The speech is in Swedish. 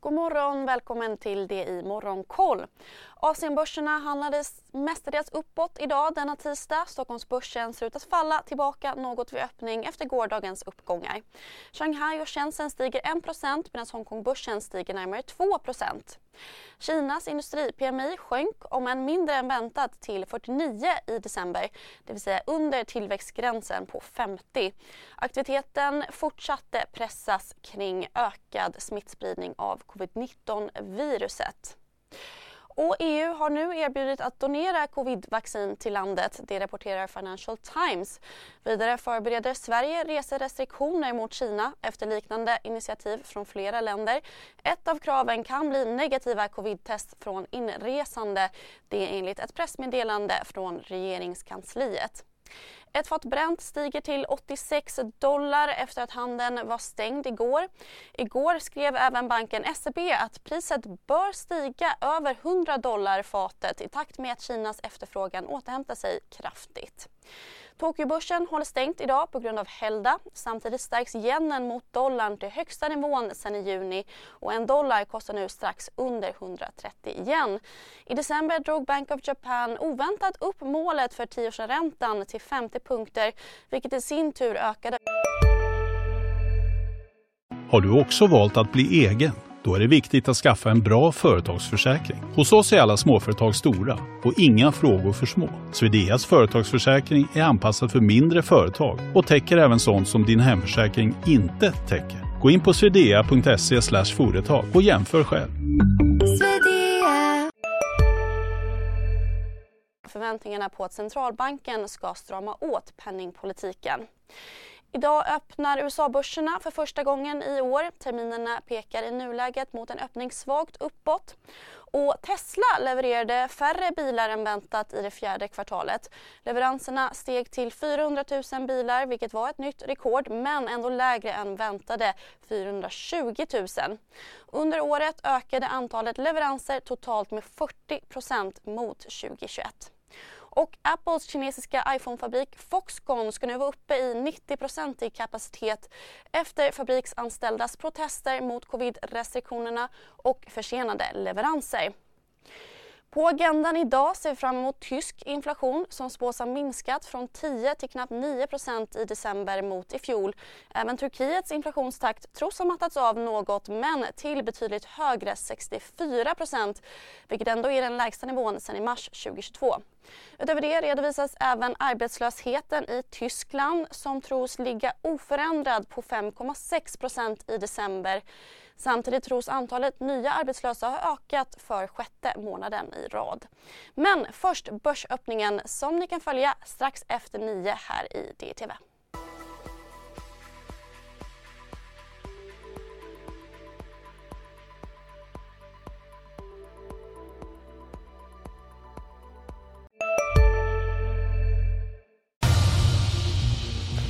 God morgon, välkommen till det i Morgonkoll. Asienbörserna handlades mestadels uppåt idag denna tisdag. Stockholmsbörsen ser ut att falla tillbaka något vid öppning efter gårdagens uppgångar. Shanghai och Shenzhen stiger 1% medan Hongkongbörsen stiger närmare 2 Kinas industri-PMI sjönk om än mindre än väntat till 49 i december, det vill säga under tillväxtgränsen på 50. Aktiviteten fortsatte pressas kring ökad smittspridning av covid-19-viruset. Och EU har nu erbjudit att donera covidvaccin till landet, det rapporterar Financial Times. Vidare förbereder Sverige reserestriktioner mot Kina efter liknande initiativ från flera länder. Ett av kraven kan bli negativa covidtest från inresande, det enligt ett pressmeddelande från regeringskansliet. Ett fat Brent stiger till 86 dollar efter att handeln var stängd igår. Igår skrev även banken SEB att priset bör stiga över 100 dollar fatet i takt med att Kinas efterfrågan återhämtar sig kraftigt. Tokyobörsen håller stängt idag på grund av helgdag. Samtidigt stärks yenen mot dollarn till högsta nivån sedan i juni och en dollar kostar nu strax under 130 yen. I december drog Bank of Japan oväntat upp målet för tioårsräntan till 50 punkter vilket i sin tur ökade. Har du också valt att bli egen? Då är det viktigt att skaffa en bra företagsförsäkring. Hos oss är alla småföretag stora och inga frågor för små. Swedeas företagsförsäkring är anpassad för mindre företag och täcker även sånt som din hemförsäkring inte täcker. Gå in på swedea.se företag och jämför själv. Förväntningarna på att centralbanken ska strama åt penningpolitiken. Idag öppnar USA-börserna för första gången i år. Terminerna pekar i nuläget mot en öppning svagt uppåt. Och Tesla levererade färre bilar än väntat i det fjärde kvartalet. Leveranserna steg till 400 000 bilar vilket var ett nytt rekord men ändå lägre än väntade 420 000. Under året ökade antalet leveranser totalt med 40% mot 2021. Och Apples kinesiska iPhone-fabrik Foxconn ska nu vara uppe i 90% i kapacitet efter fabriksanställdas protester mot covid-restriktionerna och försenade leveranser. På agendan idag ser vi fram emot tysk inflation som spås ha minskat från 10 till knappt 9% i december mot i fjol. Även Turkiets inflationstakt tros ha mattats av något men till betydligt högre 64% vilket ändå är den lägsta nivån sedan i mars 2022. Utöver det redovisas även arbetslösheten i Tyskland som tros ligga oförändrad på 5,6% i december. Samtidigt tros antalet nya arbetslösa ha ökat för sjätte månaden i rad. Men först börsöppningen som ni kan följa strax efter nio här i DTV.